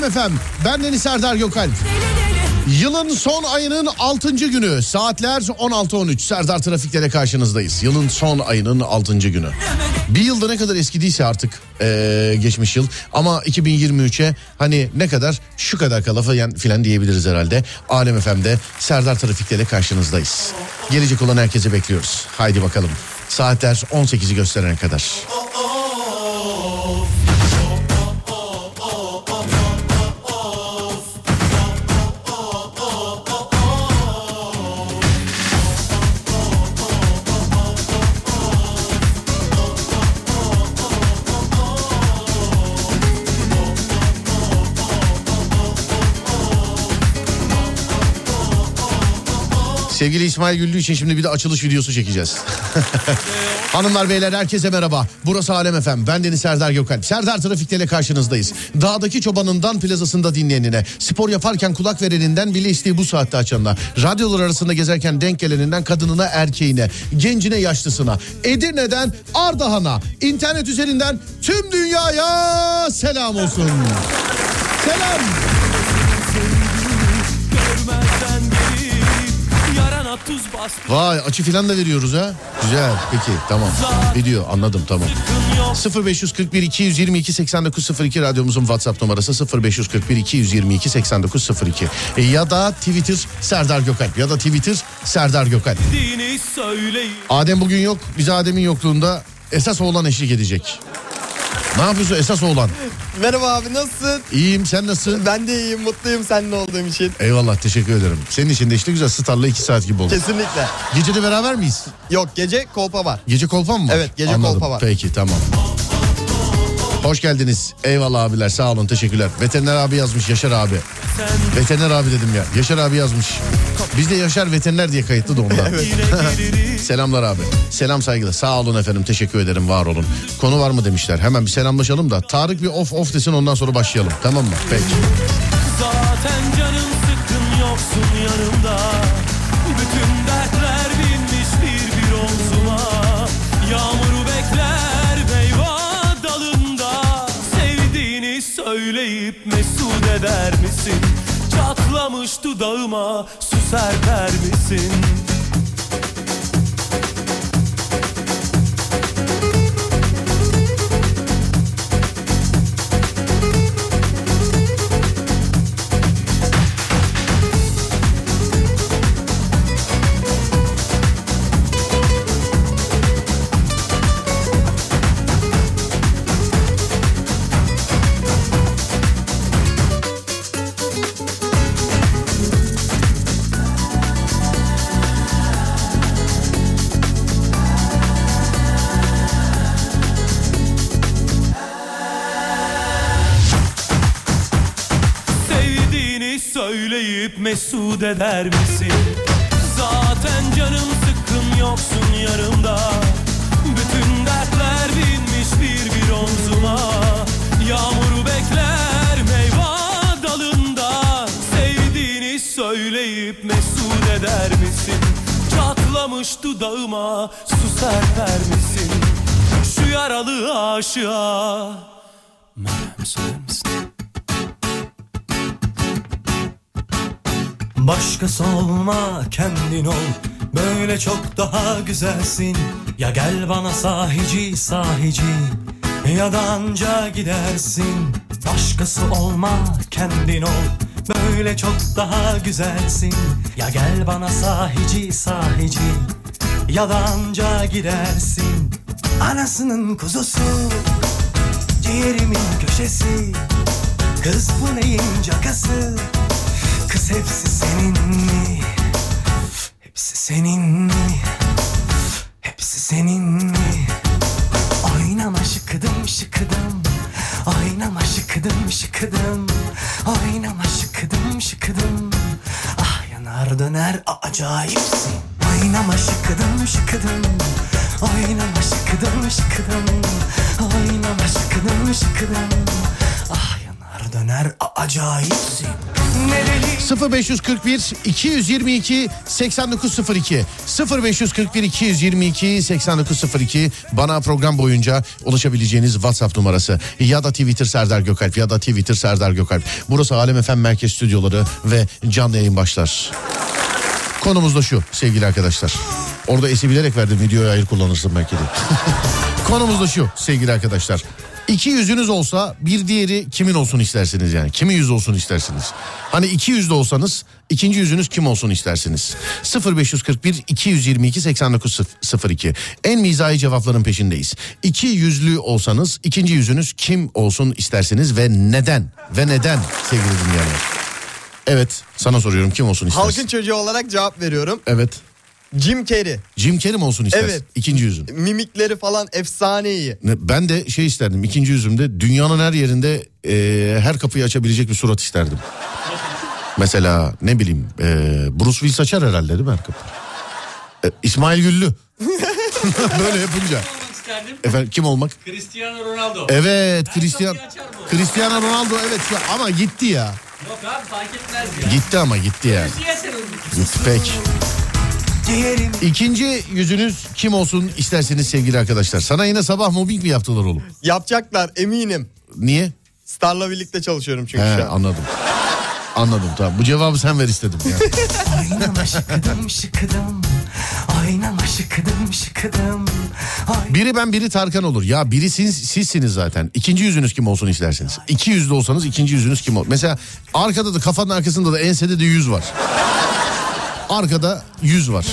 Alem Efem. Ben Deniz Serdar Gökalp. Yılın son ayının 6. günü saatler 16.13 Serdar Trafik'te karşınızdayız. Yılın son ayının 6. günü. Bir yılda ne kadar eskidiyse artık ee, geçmiş yıl ama 2023'e hani ne kadar şu kadar kala falan filan diyebiliriz herhalde. Alem FM'de Serdar Trafik'te karşınızdayız. Gelecek olan herkese bekliyoruz. Haydi bakalım saatler 18'i gösterene kadar. Sevgili İsmail Güllü için şimdi bir de açılış videosu çekeceğiz. Hanımlar beyler herkese merhaba. Burası Alem Efem. Ben Deniz Serdar Gökalp. Serdar Trafik'te ile karşınızdayız. Dağdaki çobanından plazasında dinleyenine, spor yaparken kulak vereninden bile isteği bu saatte açanına, radyolar arasında gezerken denk geleninden kadınına erkeğine, gencine yaşlısına, Edirne'den Ardahan'a, internet üzerinden tüm dünyaya selam olsun. Selam. Vay açı filan da veriyoruz ha. Güzel peki tamam. Video anladım tamam. 0541 222 8902 radyomuzun WhatsApp numarası 0541 222 8902 e, ya da Twitter Serdar Gökalp ya da Twitter Serdar Gökalp. Adem bugün yok. Biz Adem'in yokluğunda esas oğlan eşlik edecek. Ne yapıyorsun esas oğlan? Merhaba abi nasılsın? İyiyim sen nasılsın? Ben de iyiyim mutluyum seninle olduğum için. Eyvallah teşekkür ederim. Senin için de işte güzel Star'la iki saat gibi oldu. Kesinlikle. Gece de beraber miyiz? Yok gece kolpa var. Gece kolpa mı var? Evet, gece Anladım. kolpa var. Peki tamam. Hoş geldiniz. Eyvallah abiler sağ olun teşekkürler. Veteriner abi yazmış Yaşar abi. Veteriner abi dedim ya. Yaşar abi yazmış. Bizde Yaşar veteriner diye kayıtlı da ondan. Selamlar abi. Selam saygılar. Sağ olun efendim teşekkür ederim var olun. Konu var mı demişler. Hemen bir selamlaşalım da. Tarık bir of of desin ondan sonra başlayalım. Tamam mı? Peki. Zaten canım sıkkın yoksun yanımda eder misin? Çatlamış dudağıma su serper misin? Eder misin? Kendin ol Böyle çok daha güzelsin. Ya gel bana sahici sahici Ya da anca gidersin. Başkası olma kendin ol Böyle çok daha güzelsin. Ya gel bana sahici sahici Ya da anca gidersin. Anasının kuzusu Ciğerimin köşesi. Kız bu neyin cakası? Kız hepsi senin mi? Hepsi senin? Hepsi senin? Oynama şıkıdım şıkıdım. Oynama şıkıdım şıkıdım. Oynama şıkıdım şıkıdım. Ah yanar döner acayipsin. Oynama şıkıdım şıkıdım. Oynama şıkıdım şıkıdım. Oynama şıkıdım şıkıdım. Ah döner acayipsin Ne deli 0541 222 8902 0541 222 8902 bana program boyunca ulaşabileceğiniz WhatsApp numarası ya da Twitter Serdar Gökalp ya da Twitter Serdar Gökalp. Burası Alem FM Merkez Stüdyoları ve canlı yayın başlar. Konumuz da şu sevgili arkadaşlar. Orada esi bilerek verdim videoya hayır kullanırsın belki de. Konumuz da şu sevgili arkadaşlar. İki yüzünüz olsa bir diğeri kimin olsun istersiniz yani? Kimin yüz olsun istersiniz? Hani iki yüzlü olsanız ikinci yüzünüz kim olsun istersiniz? 0541 222 8902 En mizahi cevapların peşindeyiz. İki yüzlü olsanız ikinci yüzünüz kim olsun istersiniz ve neden? Ve neden sevgili dinleyenler? Evet sana soruyorum kim olsun istersin? Halkın çocuğu olarak cevap veriyorum. Evet. Jim Carrey. Jim Carrey mi olsun istersin? Evet. İkinci yüzün. Mimikleri falan efsane iyi. Ben de şey isterdim ikinci yüzümde dünyanın her yerinde e, her kapıyı açabilecek bir surat isterdim. Mesela ne bileyim e, Bruce Willis açar herhalde değil mi her kapıyı? E, İsmail Güllü. Böyle yapınca. Efendim kim olmak? Cristiano Ronaldo. Evet Cristiano. Cristiano Ronaldo evet şu- ama gitti ya. Yok abi fark etmez ya. Gitti ama gitti yani. Gitti pek. Diyelim İkinci yüzünüz kim olsun isterseniz sevgili arkadaşlar. Sana yine sabah mobbing mi yaptılar oğlum? Yapacaklar eminim. Niye? Star'la birlikte çalışıyorum çünkü He, şu an. anladım. Anladım tamam. Bu cevabı sen ver istedim yani. Aynama şıkıdım şıkıdım Aynama şıkıdım şıkıdım Ay- Biri ben biri Tarkan olur. Ya biri siz, sizsiniz zaten. İkinci yüzünüz kim olsun isterseniz. İki yüzlü olsanız ikinci yüzünüz kim olur? Mesela arkada da kafanın arkasında da ensede de yüz var. Arkada yüz var.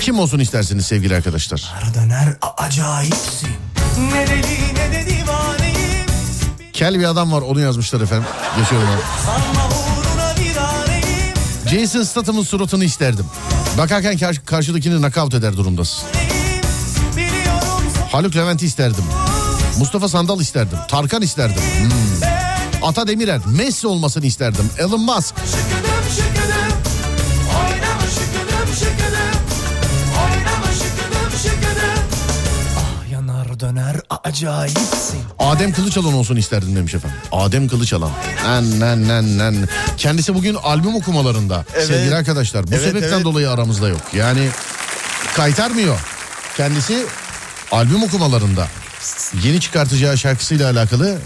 Kim olsun isterseniz sevgili arkadaşlar. Döner acayipsin Ne deli ne de divaneyim Kel bir adam var onu yazmışlar efendim. Geçiyorum abi. Jason Statham'ın suratını isterdim. Bakarken kar- karşıdakini knockout eder durumdasın. Haluk Levent'i isterdim. Mustafa Sandal isterdim. Tarkan isterdim. Hmm. Ata Demirer, Messi olmasını isterdim. Elon Musk. Acayipsin Adem Kılıçalan olsun isterdim demiş efendim. Adem Kılıçalan. Nen nen nen nen. Kendisi bugün albüm okumalarında. Evet. Sevgili arkadaşlar bu Evet, sebepten evet. dolayı aramızda yok. Yani kaytarmıyor. Kendisi albüm okumalarında. Yeni çıkartacağı şarkısıyla alakalı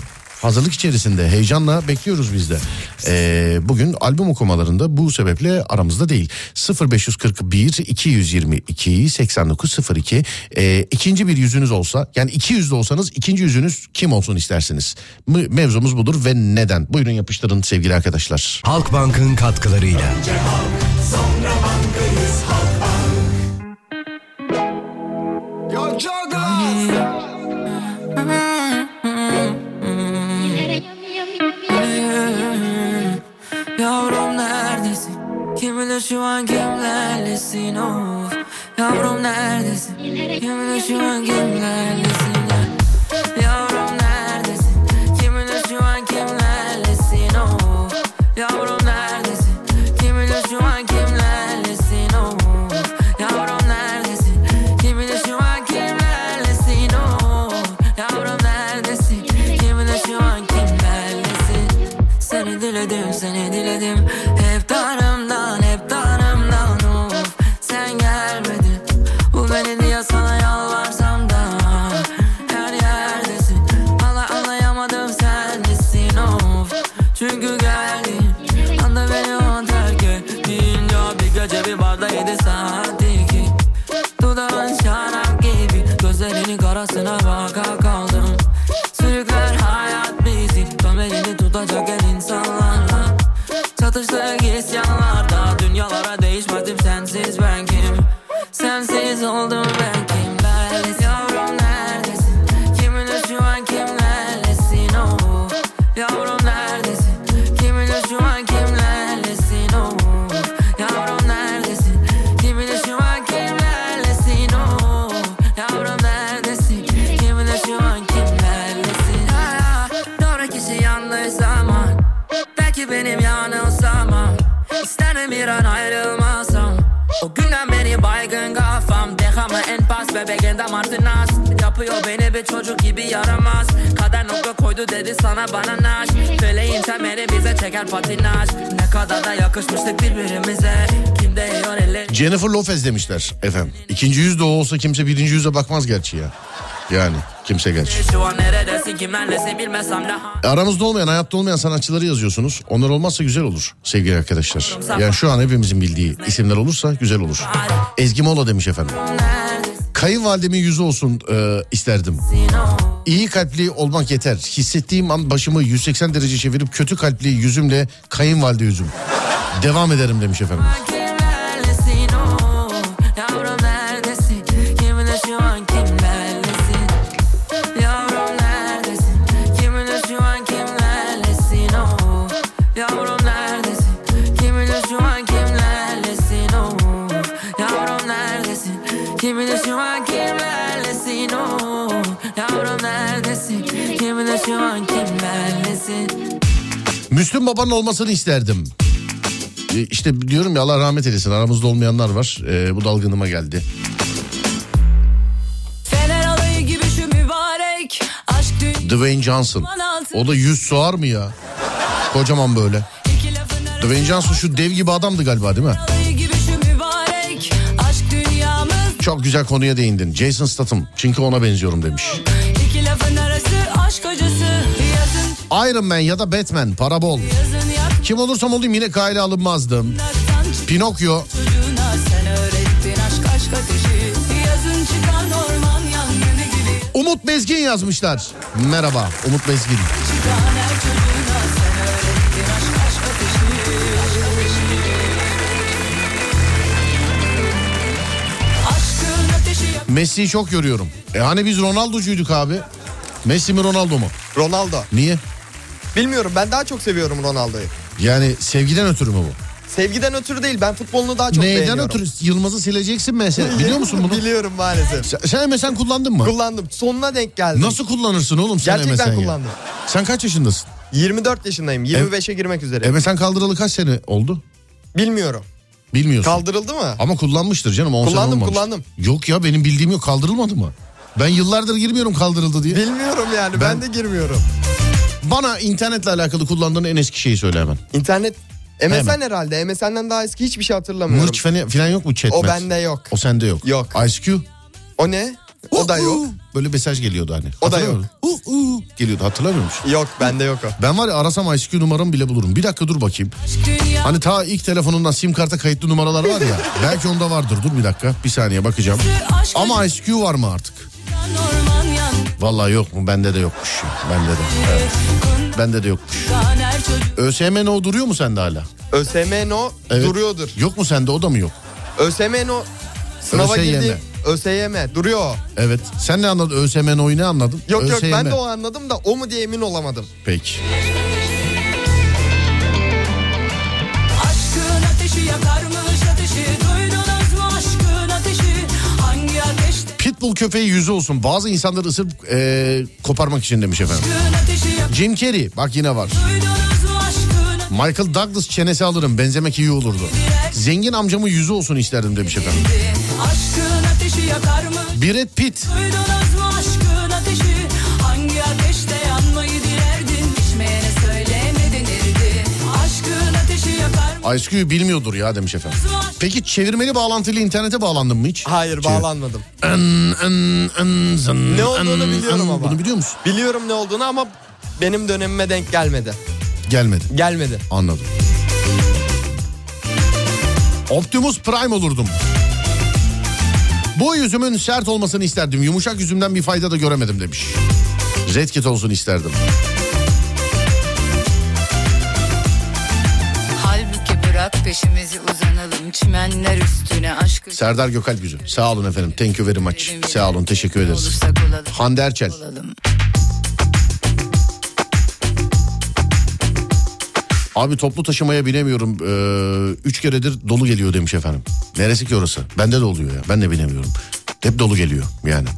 hazırlık içerisinde heyecanla bekliyoruz biz de. Ee, bugün albüm okumalarında bu sebeple aramızda değil. 0541 222 8902 ee, ikinci bir yüzünüz olsa yani iki yüzlü olsanız ikinci yüzünüz kim olsun istersiniz? Me- Mevzumuz budur ve neden? Buyurun yapıştırın sevgili arkadaşlar. Halkbank'ın katkılarıyla. Yavrum şu an kimlerlesin of Yavrum neredesin? Kim bilir şu an kimlerlesin Jennifer Lopez demişler efendim. İkinci yüz de olsa kimse birinci yüze bakmaz gerçi ya. Yani kimse gerçi. Aramızda olmayan, hayatta olmayan sanatçıları yazıyorsunuz. Onlar olmazsa güzel olur sevgili arkadaşlar. Yani şu an hepimizin bildiği isimler olursa güzel olur. Ezgi Mola demiş efendim. Kayınvalidemin yüzü olsun e, isterdim. İyi kalpli olmak yeter. Hissettiğim an başımı 180 derece çevirip kötü kalpli yüzümle kayınvalide yüzüm. Devam ederim demiş efendim. Müslüm babanın olmasını isterdim. E, İşte diyorum ya Allah rahmet eylesin aramızda olmayanlar var. E, bu dalgınıma geldi. Dwayne Johnson. O da yüz soğar mı ya? Kocaman böyle. Dwayne Johnson şu dev gibi adamdı galiba değil mi? Çok güzel konuya değindin. Jason Statham. Çünkü ona benziyorum demiş. iki lafın arası aşk acısı Iron Man ya da Batman para bol. Kim olursam olayım yine kayla alınmazdım. Pinokyo. Umut Bezgin yazmışlar. Merhaba Umut Bezgin. Messi'yi çok görüyorum. E hani biz Ronaldo'cuyduk abi. Messi mi Ronaldo mu? Ronaldo. Niye? Bilmiyorum ben daha çok seviyorum Ronaldo'yu. Yani sevgiden ötürü mü bu? Sevgiden ötürü değil ben futbolunu daha çok Neyden beğeniyorum. ötürü? Yılmaz'ı sileceksin mesela. Biliyor musun bunu? Biliyorum maalesef. Sen, sen MSN kullandın mı? Kullandım. Sonuna denk geldim. Nasıl kullanırsın oğlum sen Gerçekten MSN ya? kullandım. Sen kaç yaşındasın? 24 yaşındayım. 25'e girmek üzere. MSN kaldıralı kaç sene oldu? Bilmiyorum. Bilmiyorsun. Kaldırıldı mı? Ama kullanmıştır canım. 10 sene Kullandım, olmamış. kullandım. Yok ya benim bildiğim yok kaldırılmadı mı? Ben yıllardır girmiyorum kaldırıldı diye. Bilmiyorum yani. Ben, Ben- de girmiyorum. Bana internetle alakalı kullandığın en eski şeyi söyle hemen. İnternet MSN Hemen. herhalde. MSN'den daha eski hiçbir şey hatırlamıyorum. Mırç falan, falan yok mu chat? O bende yok. O sende yok. Yok. ICQ? O ne? O da yok. Böyle mesaj geliyordu hani. O da yok. Uh, geliyordu hatırlamıyor musun? Yok bende yok o. Ben var ya arasam ICQ numaramı bile bulurum. Bir dakika dur bakayım. Hani ta ilk telefonundan sim karta kayıtlı numaralar var ya. belki onda vardır. Dur bir dakika. Bir saniye bakacağım. Ama ICQ var mı artık? Vallahi yok mu? Bende de yokmuş. Bende de. Evet. Bende de yokmuş. ÖSYM no duruyor mu sende hala? ÖSM no Evet. duruyordur. Yok mu sende o da mı yok? ÖSM no sınava ÖSYM. girdi. ÖSYM duruyor. Evet. Sen ne anladın? ÖSYM no'yu ne anladın? Yok yok ben ÖSYM. de o anladım da o mu diye emin olamadım. Peki. Aşkın ateşi yakarmış ateşi Pitbull köpeği yüzü olsun. Bazı insanları ısırıp eee, koparmak için demiş efendim. Jim Carrey bak yine var. Michael Douglas çenesi alırım benzemek iyi olurdu. Zengin amcamın yüzü olsun isterdim demiş efendim. Brad Pitt Duydunuz ICQ'yu bilmiyordur ya demiş efendim. Peki çevirmeli bağlantıyla internete bağlandın mı hiç? Hayır Çevir- bağlanmadım. Zın, Ne olduğunu biliyorum ama. Bunu biliyor musun? Biliyorum ne olduğunu ama benim dönemime denk gelmedi. Gelmedi. Gelmedi. Anladım. Optimus Prime olurdum. Bu yüzümün sert olmasını isterdim. Yumuşak yüzümden bir fayda da göremedim demiş. Red Kit olsun isterdim. Peşimizi uzanalım çimenler üstüne aşkı Serdar Gökalp yüzü. Sağ olun efendim. Thank you very much. Sağ olun. Teşekkür ederiz. Hande Erçel. olalım. Abi toplu taşımaya binemiyorum. Ee, üç keredir dolu geliyor demiş efendim. Neresi ki orası? Bende de oluyor ya. Ben de binemiyorum. Hep dolu geliyor yani.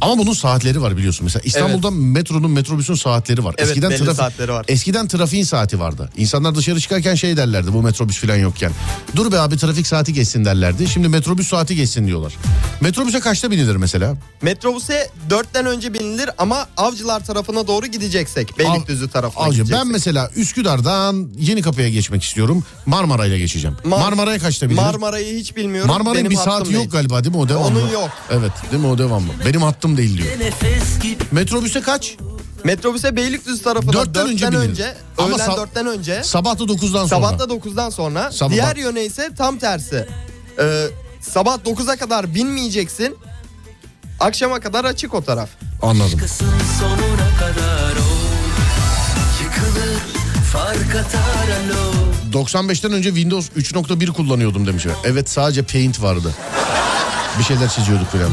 Ama bunun saatleri var biliyorsun. Mesela İstanbul'da metronun metrobüsün saatleri var. Evet, eskiden trafik- saatleri var. Eskiden trafiğin saati vardı. İnsanlar dışarı çıkarken şey derlerdi bu metrobüs falan yokken. Dur be abi trafik saati geçsin derlerdi. Şimdi metrobüs saati geçsin diyorlar. Metrobüse kaçta binilir mesela? Metrobüse 4'ten önce binilir ama avcılar tarafına doğru gideceksek. Beylikdüzü tarafına Avcı gideceksek. ben mesela Üsküdar'dan Yeni Kapı'ya geçmek istiyorum. Marmaray'la geçeceğim. Mar- Marmaray'a kaçta binilir? Marmara'yı hiç bilmiyorum. Marmara'nın bir saati değil. yok galiba değil mi o devamlı? Onun yok. Evet değil mi o devamlı? Benim hattım değil diyor. Metrobüse kaç? Metrobüse Beylikdüzü tarafına Dörtten 4'ten önce önce. Ama öğlen sab- 4'ten önce, Sabah da 9'dan sonra. sabah da 9'dan sonra. Sabah- Diğer yöne ise tam tersi. Ee, sabah 9'a kadar binmeyeceksin. Akşama kadar açık o taraf. Anladım. sonuna kadar Yıkılır fark atar alo 95'ten önce Windows 3.1 kullanıyordum demiş. Evet sadece Paint vardı. Bir şeyler çiziyorduk falan.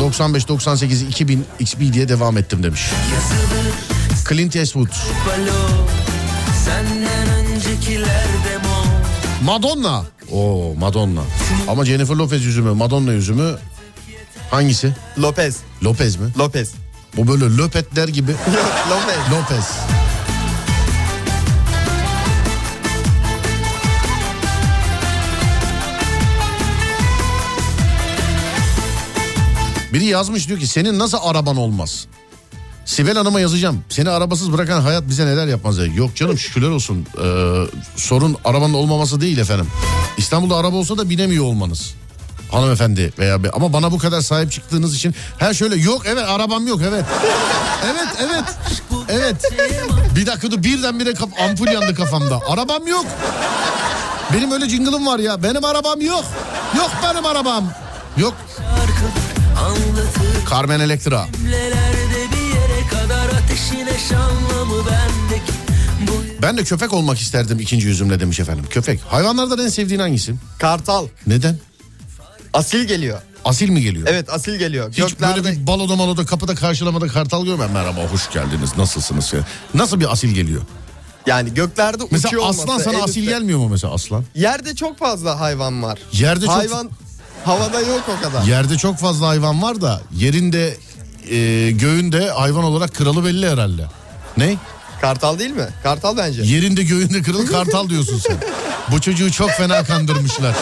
95, 98, 2000 XP diye devam ettim demiş. Clint Eastwood. Madonna. Oo Madonna. Ama Jennifer Lopez yüzümü, Madonna yüzümü hangisi? Lopez. Lopez mi? Lopez. Bu böyle löpetler gibi. Yok Lopez. Lopez. Biri yazmış diyor ki senin nasıl araban olmaz? Sibel Hanım'a yazacağım. Seni arabasız bırakan hayat bize neler yapmaz. ya. Yok canım şükürler olsun. Ee, sorun arabanın olmaması değil efendim. İstanbul'da araba olsa da binemiyor olmanız. Hanımefendi veya be. Ama bana bu kadar sahip çıktığınız için her şöyle yok evet arabam yok evet. Evet evet. Evet. Bir dakika dur birdenbire kaf- ampul yandı kafamda. Arabam yok. Benim öyle jingle'ım var ya. Benim arabam yok. Yok benim arabam. Yok. Bendeki Bu Ben de köpek olmak isterdim ikinci yüzümle demiş efendim. Köpek. Hayvanlardan en sevdiğin hangisi? Kartal. Neden? Asil geliyor. Asil mi geliyor? Evet asil geliyor. Hiç Göklerde böyle bir baloda maloda kapıda karşılamada kartal görmem. Merhaba hoş geldiniz nasılsınız? ya? Nasıl bir asil geliyor? yani göklerde uçuyor Mesela olması. aslan sana en asil üstte. gelmiyor mu mesela aslan? Yerde çok fazla hayvan var. Yerde çok Hayvan havada yok o kadar. yerde çok fazla hayvan var da yerinde e, göğünde hayvan olarak kralı belli herhalde. Ne? Kartal değil mi? Kartal bence. Yerinde göğünde kralı kartal diyorsun sen. Bu çocuğu çok fena kandırmışlar.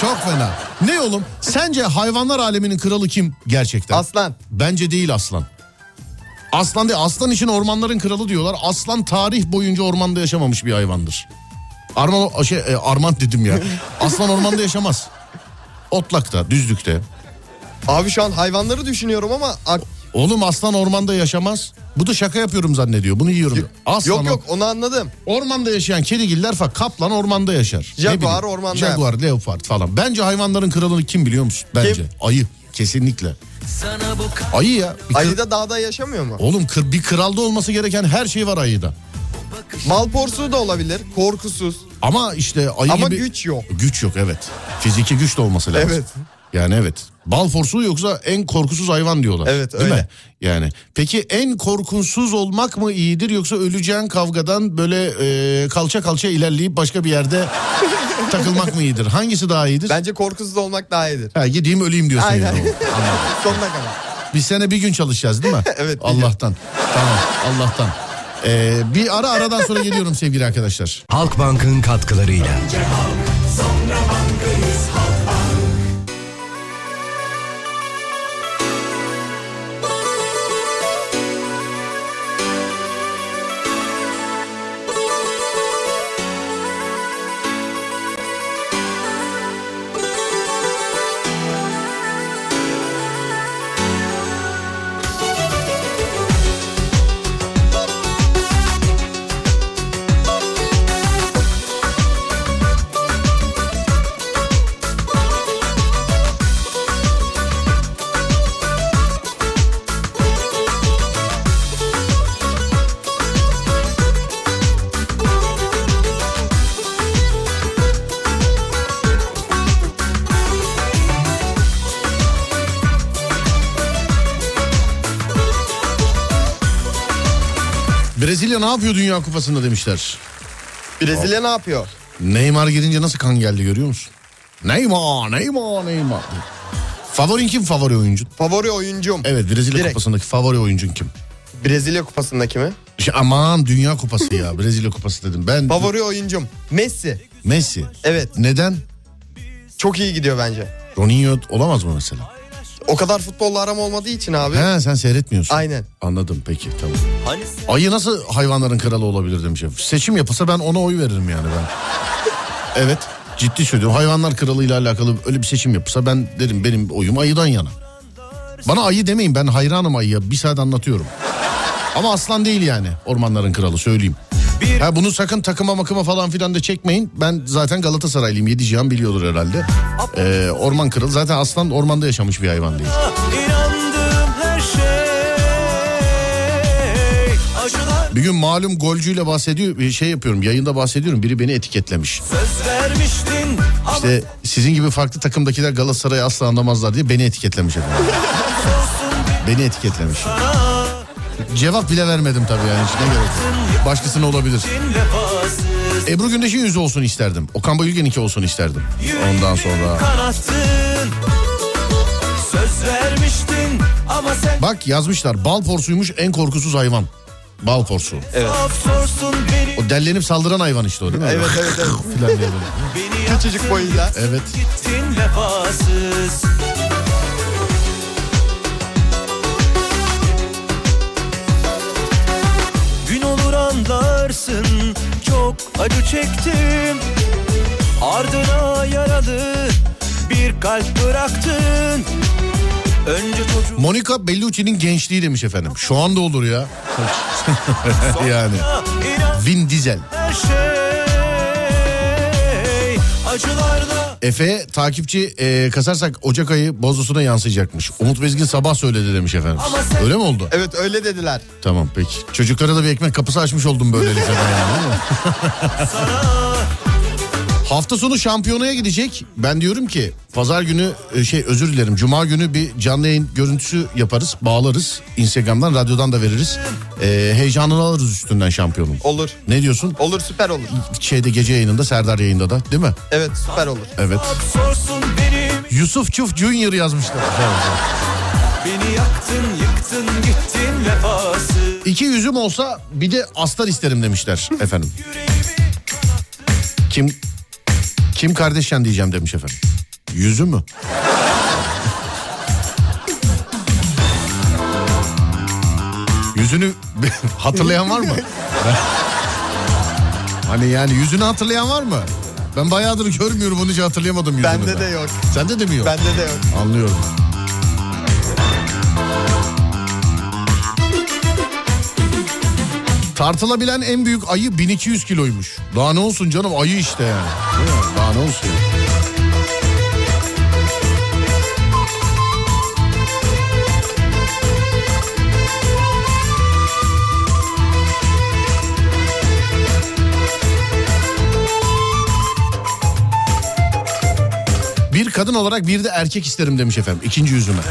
Çok fena. Ne oğlum? Sence hayvanlar aleminin kralı kim gerçekten? Aslan. Bence değil aslan. Aslan değil. Aslan için ormanların kralı diyorlar. Aslan tarih boyunca ormanda yaşamamış bir hayvandır. Arman, şey, e, armant dedim ya. Aslan ormanda yaşamaz. Otlakta, düzlükte. Abi şu an hayvanları düşünüyorum ama Oğlum aslan ormanda yaşamaz. Bu da şaka yapıyorum zannediyor. Bunu yiyorum. diyor. Aslan yok yok onu anladım. Ormanda yaşayan kedigiller falan kaplan ormanda yaşar. Jaguar ormanda Jaguar, leopard falan. Bence hayvanların kralını kim biliyor musun? Bence. Kim? Ayı. Kesinlikle. Ayı ya. Bir kır- Ayı da dağda yaşamıyor mu? Oğlum kır, bir kralda olması gereken her şey var ayıda. Mal porsuğu da olabilir. Korkusuz. Ama işte ayı Ama gibi... güç yok. Güç yok evet. Fiziki güç de olması lazım. Evet. Yani evet. Bal forsuğu yoksa en korkusuz hayvan diyorlar. Evet, Değil öyle. mi? Yani peki en korkusuz olmak mı iyidir yoksa öleceğin kavgadan böyle e, kalça kalça ilerleyip başka bir yerde takılmak mı iyidir? Hangisi daha iyidir? Bence korkusuz olmak daha iyidir. Ha, gideyim öleyim diyorsun Aynen. yani. Sonuna kadar. Biz sene bir gün çalışacağız değil mi? Evet. Allah'tan. Tamam Allah'tan. Ee, bir ara aradan sonra geliyorum sevgili arkadaşlar. Halkbank'ın katkılarıyla. Brezilya ne yapıyor Dünya Kupası'nda demişler. Brezilya ne yapıyor? Neymar girince nasıl kan geldi görüyor musun? Neymar, Neymar, Neymar. Favorin kim favori oyuncun? Favori oyuncum. Evet Brezilya Direkt. kupasındaki favori oyuncun kim? Brezilya kupasındaki mi? Şey, aman dünya kupası ya Brezilya kupası dedim. Ben Favori oyuncum. Messi. Messi. Evet. Neden? Çok iyi gidiyor bence. Ronaldo olamaz mı mesela? O kadar futbolla aram olmadığı için abi. He sen seyretmiyorsun. Aynen. Anladım peki tamam. Ayı nasıl hayvanların kralı olabilir demiş. Seçim yapılsa ben ona oy veririm yani ben. Evet ciddi söylüyorum. Hayvanlar kralı ile alakalı öyle bir seçim yapılsa ben derim benim oyum ayıdan yana. Bana ayı demeyin ben hayranım ayıya. Bir saat anlatıyorum. Ama aslan değil yani ormanların kralı söyleyeyim. Ha, bunu sakın takıma makıma falan filan da çekmeyin. Ben zaten Galatasaraylıyım. Yedi cihan biliyordur herhalde. Ee, orman kralı. Zaten aslan ormanda yaşamış bir hayvan değil. Bir gün malum golcüyle bahsediyor, şey yapıyorum, yayında bahsediyorum. Biri beni etiketlemiş. İşte sizin gibi farklı takımdakiler Galatasaray'ı asla anlamazlar diye beni etiketlemiş efendim. beni etiketlemiş. Cevap bile vermedim tabii yani hiç ne gerek yok. Başkasına olabilir. Ebru Gündeş'in yüzü olsun isterdim. Okan Bayülgen'inki olsun isterdim. Ondan sonra. Bak yazmışlar bal porsuymuş en korkusuz hayvan. Bal porsu. Beni O dellenip saldıran hayvan işte o değil mi? Evet evet evet. Filan diye böyle. Küçücük boyuyla. Evet. gittin vefasız Gün olur anlarsın çok acı çektim Ardına yaralı bir kalp bıraktın çocuk Monica Bellucci'nin gençliği demiş efendim. Şu anda olur ya. yani. Vin Diesel. şey Acılarda Efe takipçi e, kasarsak Ocak ayı bozusuna yansıyacakmış. Umut Bezgin sabah söyledi demiş efendim. Öyle mi oldu? Evet öyle dediler. Tamam peki. Çocuklara da bir ekmek kapısı açmış oldum böylelikle ben yani? Hafta sonu şampiyonaya gidecek. Ben diyorum ki pazar günü e, şey özür dilerim. Cuma günü bir canlı yayın görüntüsü yaparız. Bağlarız. Instagram'dan radyodan da veririz. E, heyecanını alırız üstünden şampiyonun. Olur. Ne diyorsun? Olur süper olur. Şeyde gece yayınında Serdar yayında da değil mi? Evet süper olur. Evet. Yusuf Çuf Junior yazmışlar. Beni yaktın yıktın gittin vefasız İki yüzüm olsa bir de astar isterim demişler efendim. Kim kim kardeşen diyeceğim demiş efendim. Yüzü mü? Yüzünü hatırlayan var mı? hani yani yüzünü hatırlayan var mı? Ben bayağıdır görmüyorum onun için hatırlayamadım yüzünü. Bende ben. de yok. Sende de mi yok? Bende de yok. Anlıyorum. Tartılabilen en büyük ayı 1200 kiloymuş. Daha ne olsun canım ayı işte yani. Daha ne olsun? Bir kadın olarak bir de erkek isterim demiş efendim ikinci yüzüme.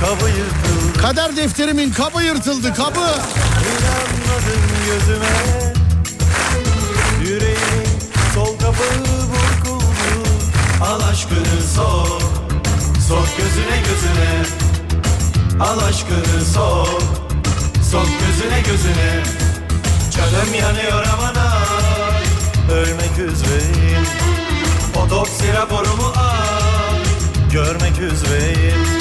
Kabı yıkıldı Kader defterimin kabı yırtıldı kabı. İnanmadın gözüme. Yüreğimin sol kapağı burkuldu. Al aşkını sok Sok gözüne gözüne. Al aşkını sok Sok gözüne gözüne. Canım yanıyor aman ay. Ölmek üzereyim. Otopsi raporumu al. Görmek üzereyim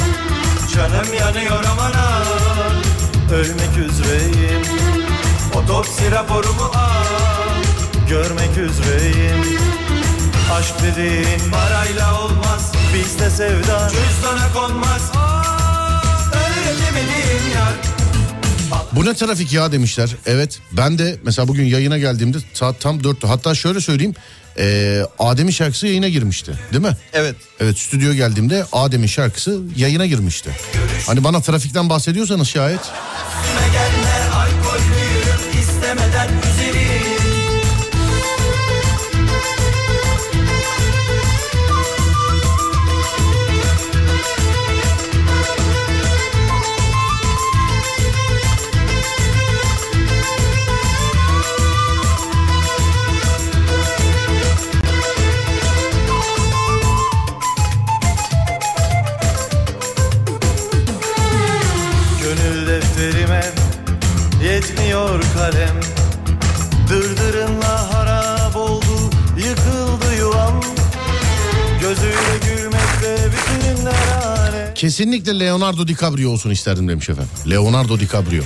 Canım yanıyor aman ay Ölmek üzereyim. Otopsi raporumu al. Görmek üzereyim. Aşk dediğin parayla olmaz. Bizde sevda cüzdana konmaz. Öğretemedim yar Bu ne trafik ya demişler. Evet ben de mesela bugün yayına geldiğimde saat tam 4'tü. Hatta şöyle söyleyeyim. E, Adem'in şarkısı yayına girmişti değil mi? Evet. Evet stüdyo geldiğimde Adem'in şarkısı yayına girmişti. Hani bana trafikten bahsediyorsanız şayet. Kesinlikle Leonardo DiCaprio olsun isterdim demiş efendim. Leonardo DiCaprio.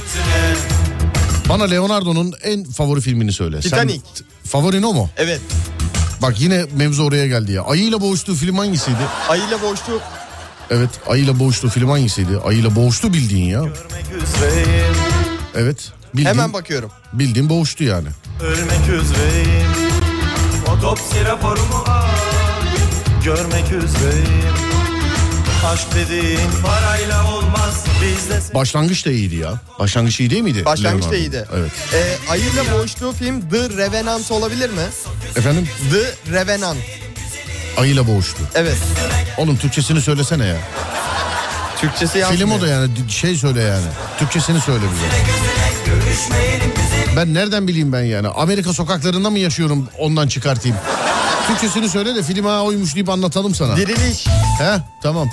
Bana Leonardo'nun en favori filmini söyle. Sen- Titanic. favorin o mu? Evet. Bak yine mevzu oraya geldi ya. Ayıyla boğuştuğu film hangisiydi? Ayıyla boğuştu. Evet ayıyla boğuştuğu film hangisiydi? Ayıyla boğuştu bildiğin ya. Evet. Bildiğin, Hemen bakıyorum. bildiğin boğuştu yani. Ölmek üzereyim Otopsi raporumu al Görmek üzereyim Aşk dediğin parayla olmaz Bizde Başlangıç da iyiydi ya. Başlangıç iyi değil miydi? Başlangıç da iyiydi. Evet. Ee, ayıyla boğuştuğu film The Revenant olabilir mi? Efendim The Revenant. ayıyla boğuştu. Evet. Oğlum Türkçesini söylesene ya. Türkçesi yazmıyor. Film o da yani şey söyle yani. Türkçesini söyle bize. Ben nereden bileyim ben yani? Amerika sokaklarında mı yaşıyorum ondan çıkartayım. Türkçesini söyle de film ha oymuş deyip anlatalım sana. Diriliş. He tamam.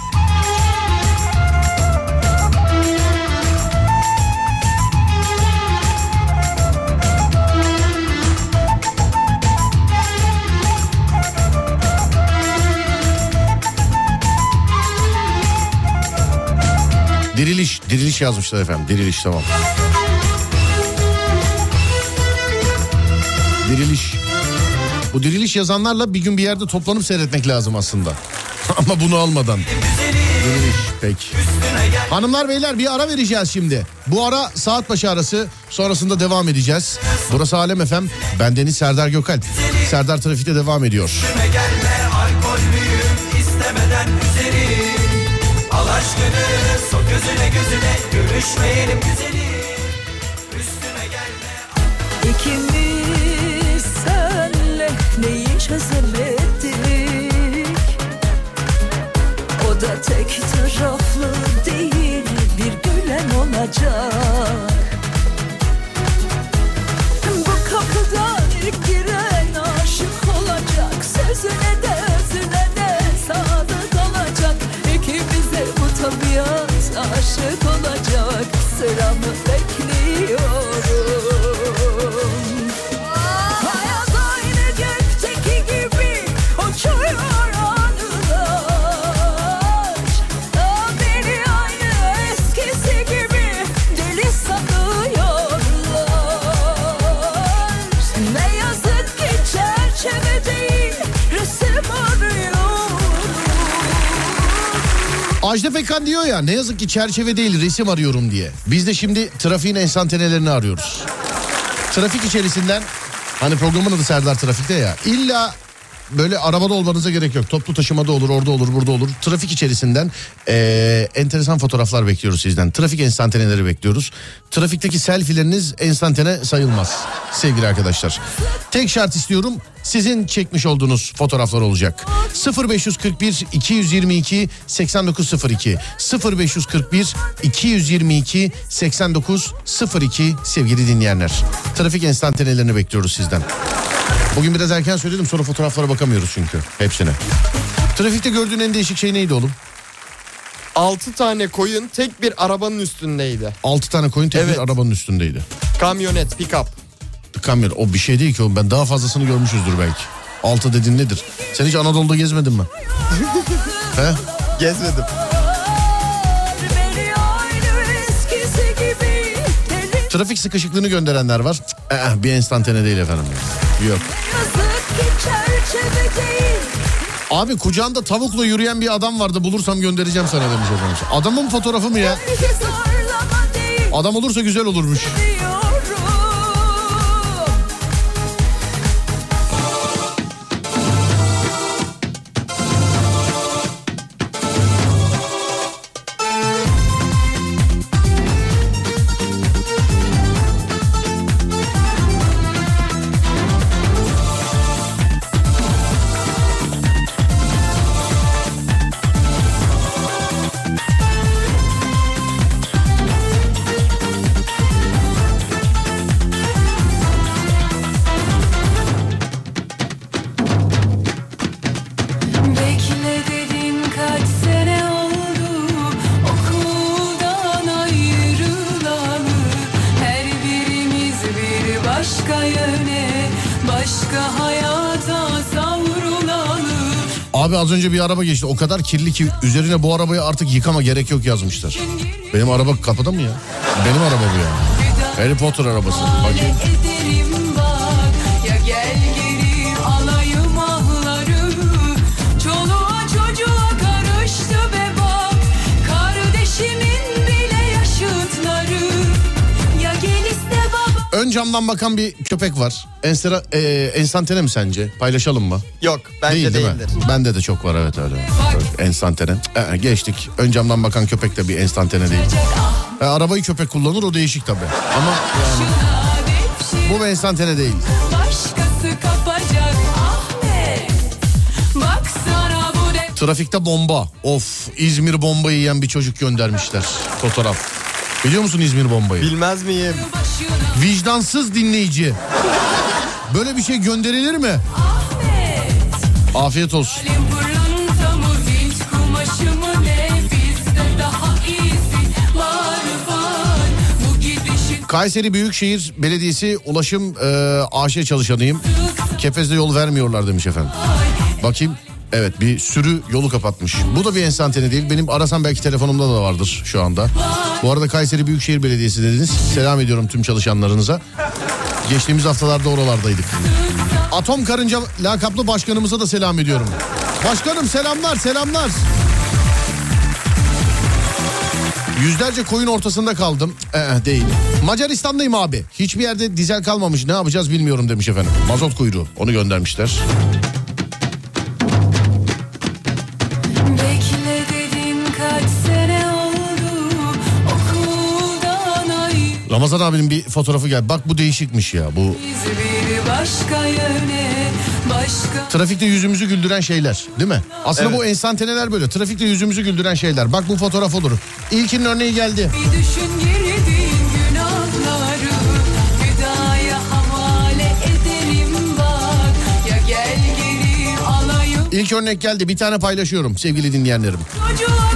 Diriliş, diriliş yazmışlar efendim. Diriliş tamam. Diriliş. Bu diriliş yazanlarla bir gün bir yerde toplanıp seyretmek lazım aslında. Ama bunu almadan. Diriliş peki. Hanımlar beyler bir ara vereceğiz şimdi. Bu ara saat başı arası sonrasında devam edeceğiz. Burası Alem FM. Ben Deniz Serdar Gökalp. Serdar Trafik'te devam ediyor. gelme alkollüyüm istemeden üzerim Al aşkını sok gözüne gözüne Görüşmeyelim güzelim senle neyi çözemedik O da tek taraflı değil bir gülen olacak. Bu kapıdan ilk giren aşık olacak Sözüne de özüne de sadık olacak. İkimize bu tabiat aşık olacak Sıramı bekliyorum Ajda Pekkan diyor ya ne yazık ki çerçeve değil resim arıyorum diye. Biz de şimdi trafiğin enstantanelerini arıyoruz. Trafik içerisinden hani programın adı Serdar Trafik'te ya illa böyle arabada olmanıza gerek yok. Toplu taşımada olur, orada olur, burada olur. Trafik içerisinden eee, enteresan fotoğraflar bekliyoruz sizden. Trafik enstantaneleri bekliyoruz. Trafikteki selfileriniz enstantane sayılmaz sevgili arkadaşlar. Tek şart istiyorum sizin çekmiş olduğunuz fotoğraflar olacak. 0541 222 8902 0541 222 8902 sevgili dinleyenler. Trafik enstantanelerini bekliyoruz sizden. Bugün biraz erken söyledim sonra fotoğraflara bakamıyoruz çünkü hepsine. Trafikte gördüğün en değişik şey neydi oğlum? 6 tane koyun tek bir arabanın üstündeydi. 6 tane koyun tek Evet. bir arabanın üstündeydi. Kamyonet, pick-up. Kamyon o bir şey değil ki oğlum ben daha fazlasını görmüşüzdür belki. 6 dediğin nedir? Sen hiç Anadolu'da gezmedin mi? He? Gezmedim. Trafik sıkışıklığını gönderenler var. Eh, bir enstantane değil efendim. Yok. Abi kucağında tavukla yürüyen bir adam vardı bulursam göndereceğim sana demiş efendim. Adamın fotoğrafı mı ya? Adam olursa güzel olurmuş. Az önce bir araba geçti. O kadar kirli ki üzerine bu arabayı artık yıkama gerek yok yazmışlar. Benim araba kapıda mı ya? Benim araba bu ya. Harry Potter arabası. Bak Ön camdan bakan bir köpek var. Ensera, e, ensantane mi sence? Paylaşalım mı? Yok bence Değil değil değildir. mi? Bende de çok var evet öyle. Böyle Ensantane. Ee, geçtik. Ön camdan bakan köpek de bir ensantane değil. E, arabayı köpek kullanır o değişik tabii. Ama yani bu bir ensantane değil. Trafikte bomba. Of İzmir bombayı yiyen bir çocuk göndermişler. Fotoğraf. Biliyor musun İzmir bombayı? Bilmez miyim? Vicdansız dinleyici. Böyle bir şey gönderilir mi? Afiyet olsun. Kayseri Büyükşehir Belediyesi Ulaşım e, AŞ çalışanıyım. Kepez'de yol vermiyorlar demiş efendim. Bakayım. Evet bir sürü yolu kapatmış. Bu da bir ensantane değil. Benim arasam belki telefonumda da vardır şu anda. Bu arada Kayseri Büyükşehir Belediyesi dediniz. Selam ediyorum tüm çalışanlarınıza. Geçtiğimiz haftalarda oralardaydık. Atom Karınca lakaplı başkanımıza da selam ediyorum. Başkanım selamlar selamlar. Yüzlerce koyun ortasında kaldım. Ee, değil. Macaristan'dayım abi. Hiçbir yerde dizel kalmamış. Ne yapacağız bilmiyorum demiş efendim. Mazot kuyruğu. Onu göndermişler. Ramazan abinin bir fotoğrafı geldi. Bak bu değişikmiş ya. Bu başka yöne Başka trafikte yüzümüzü güldüren şeyler. Değil mi? Aslında Evet. bu enstantaneler böyle. Trafikte yüzümüzü güldüren şeyler. Bak bu fotoğraf olur. İlkinin örneği geldi. bir düşün girdiğin günahları Hüdaya havale ederim bak Ya gel geri alayım İlk örnek geldi. Bir tane paylaşıyorum sevgili dinleyenlerim. Çocuğa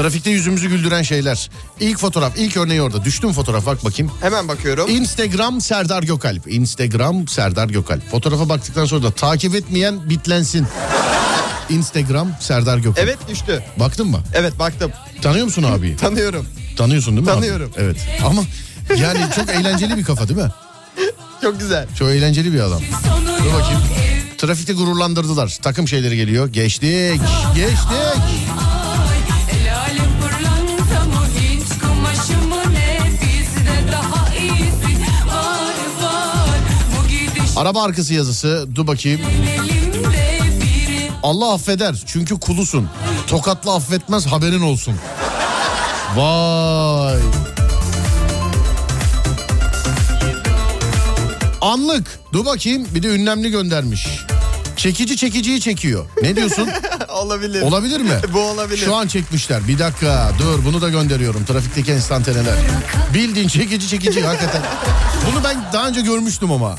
Trafikte yüzümüzü güldüren şeyler. İlk fotoğraf, ilk örneği orada. Düştüm fotoğraf bak bakayım. Hemen bakıyorum. Instagram Serdar Gökalp. Instagram Serdar Gökalp. Fotoğrafa baktıktan sonra da takip etmeyen bitlensin. Instagram Serdar Gökalp. Evet düştü. Baktın mı? Evet baktım. Tanıyor musun abiyi? Tanıyorum. Tanıyorsun değil mi? abi? Tanıyorum. Evet. Ama yani çok eğlenceli bir kafa değil mi? Çok güzel. Çok eğlenceli bir adam. Dur bakayım. Trafikte gururlandırdılar. Takım şeyleri geliyor. Geçtik. Geçtik. Araba arkası yazısı. Dur bakayım. Allah affeder çünkü kulusun. Tokatlı affetmez haberin olsun. Vay. Anlık. Dur bakayım bir de ünlemli göndermiş. Çekici çekiciyi çekiyor. Ne diyorsun? olabilir. Olabilir mi? Bu olabilir. Şu an çekmişler. Bir dakika dur bunu da gönderiyorum. Trafikteki enstantaneler. Bildiğin çekici çekici hakikaten. Bunu ben daha önce görmüştüm ama.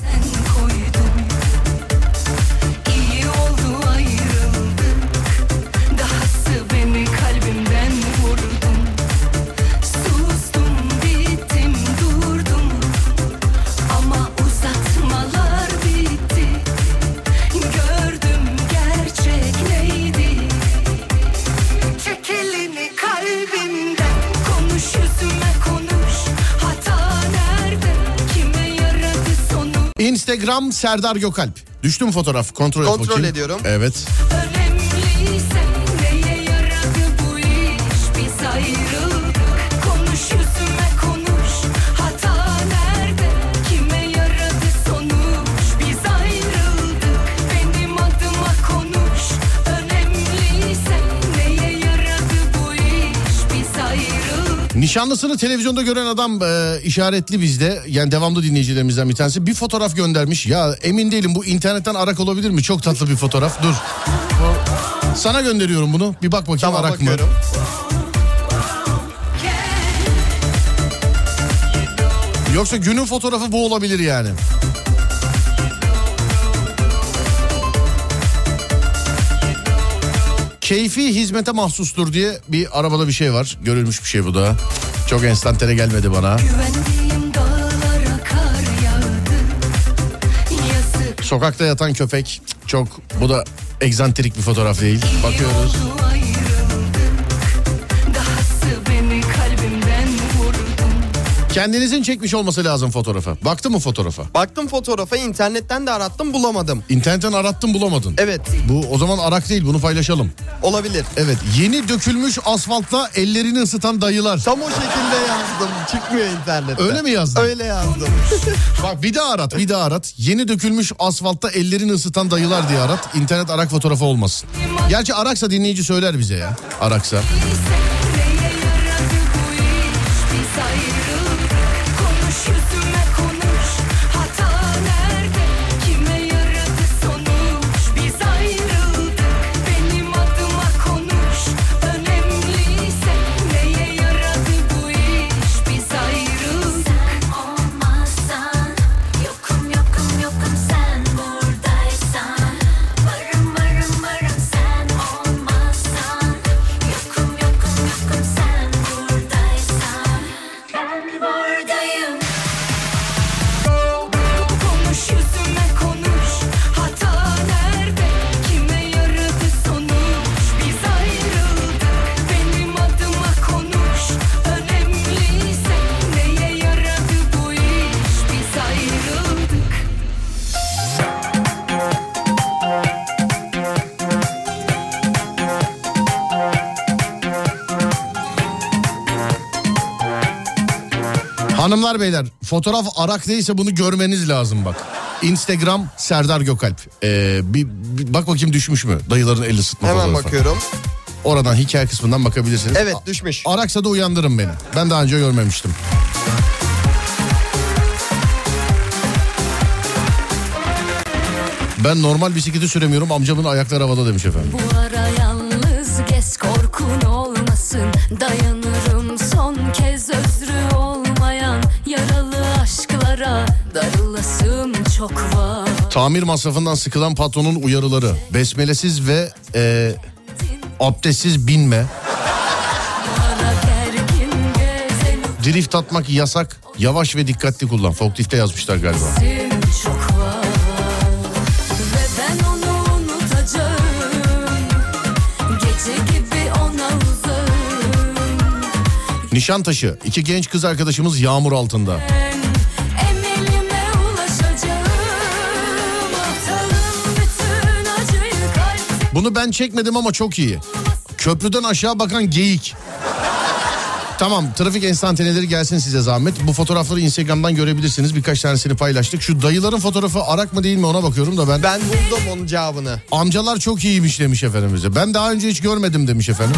Instagram Serdar Gökalp. Düştüm fotoğraf. Kontrol, et Kontrol bakayım. ediyorum. Evet. Nişanlısını televizyonda gören adam e, işaretli bizde. Yani devamlı dinleyicilerimizden bir tanesi. Bir fotoğraf göndermiş. Ya emin değilim bu internetten arak olabilir mi? Çok tatlı bir fotoğraf. Dur. Sana gönderiyorum bunu. Bir bak bakayım Tamam arak bakıyorum. mı? Yoksa günün fotoğrafı bu olabilir yani. Keyfi hizmete mahsustur diye bir arabada bir şey var. Görülmüş bir şey bu da. Çok enstantane gelmedi bana. Yağdı Sokakta yatan köpek. Çok bu da egzantrik bir fotoğraf değil. Bakıyoruz. Kendinizin çekmiş olması lazım fotoğrafa. Baktı mı fotoğrafa? Baktım fotoğrafa internetten de arattım bulamadım. İnternetten arattın bulamadın. Evet Bu o zaman arak değil bunu paylaşalım. olabilir. Evet yeni dökülmüş asfaltta ellerini ısıtan dayılar. Tam o şekilde yazdım. Çıkmıyor internette. Öyle mi yazdın? Öyle yazdım. Bak bir daha arat bir daha arat. Yeni dökülmüş asfaltta ellerini ısıtan dayılar diye arat. İnternet arak fotoğrafı olmasın. Gerçi araksa dinleyici söyler bize ya. Araksa. Hanımlar beyler fotoğraf arak değilse bunu görmeniz lazım bak. Instagram Serdar Gökalp. Ee, bir, bir bak bakayım düşmüş mü? Dayıların el ısıtma Hemen fotoğrafı. bakıyorum. Oradan hikaye kısmından bakabilirsiniz. Evet A- düşmüş. Araksa da uyandırın beni. Ben daha önce görmemiştim. Ben normal bisikleti süremiyorum amcamın ayakları havada demiş efendim. Bu ara yalnız gez korkun olmasın Dayanırım son kez darılasım çok var Tamir masrafından sıkılan patronun uyarıları. Besmelesiz ve e, abdestsiz binme. Drift atmak yasak. Yavaş ve dikkatli kullan. Forklifte yazmışlar galiba. Nişantaşı. İki genç kız arkadaşımız yağmur altında. Bunu ben çekmedim ama çok iyi. Köprüden aşağı bakan geyik. Tamam trafik enstantaneleri gelsin size zahmet. Bu fotoğrafları Instagram'dan görebilirsiniz. Birkaç tanesini paylaştık. Şu dayıların fotoğrafı arak mı değil mi ona bakıyorum da ben. Ben buldum onun cevabını. Amcalar çok iyiymiş demiş efendimize. Ben daha önce hiç görmedim demiş efendim.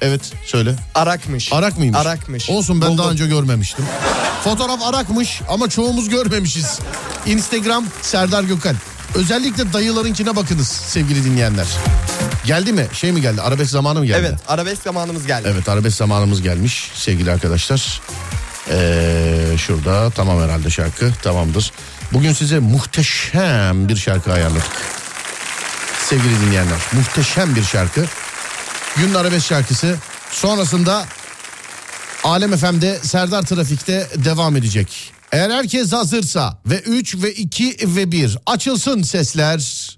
Evet söyle. Arakmış. Arak mıymış? Arakmış. Olsun ben Buldum. daha önce görmemiştim. Fotoğraf arakmış ama çoğumuz görmemişiz. Instagram Serdar Gökal. Özellikle dayılarınkine bakınız sevgili dinleyenler. Geldi mi? Şey mi geldi? Arabesk zamanı mı geldi? Evet arabesk zamanımız geldi. Evet arabesk zamanımız gelmiş sevgili arkadaşlar. Ee, şurada tamam herhalde şarkı tamamdır. Bugün size muhteşem bir şarkı ayarladık. Sevgili dinleyenler muhteşem bir şarkı. Günün arabesk şarkısı. Sonrasında Alem FM'de Serdar Trafik'te devam edecek. Eğer herkes hazırsa ve 3 ve 2 ve 1 açılsın sesler.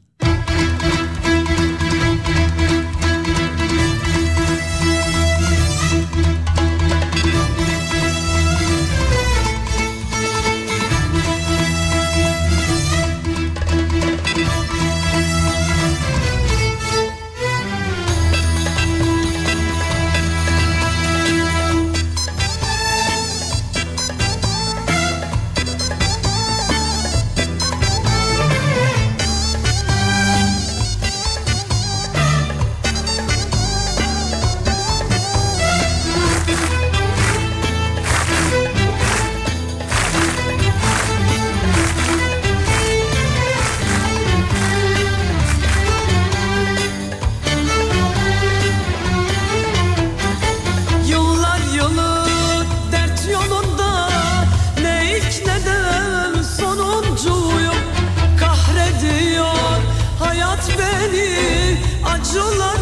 yollar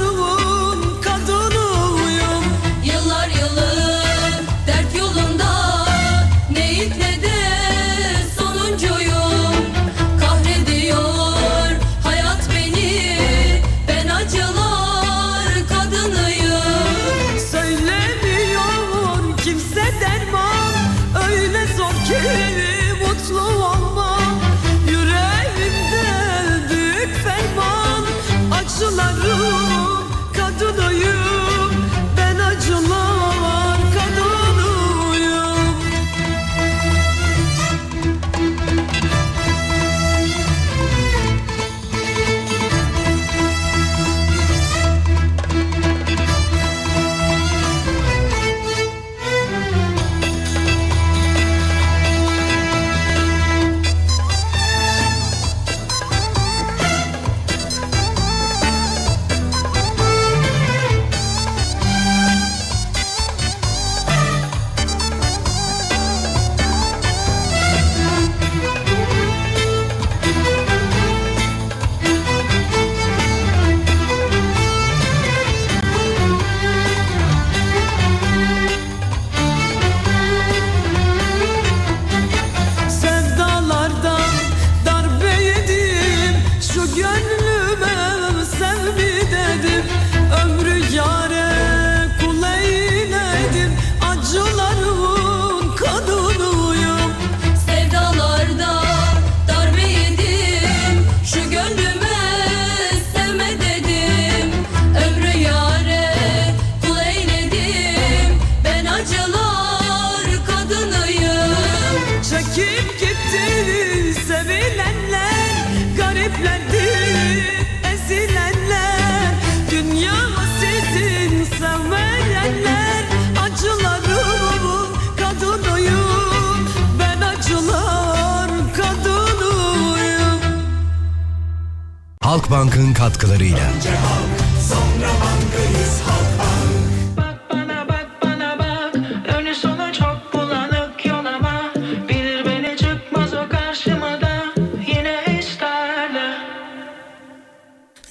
Halkbank'ın katkılarıyla. Sonra bankayız Halkbank. Bak bana bak bana bak Önü sonu çok bulanık yol ama Bilir beni çıkmaz o karşıma da Yine isterler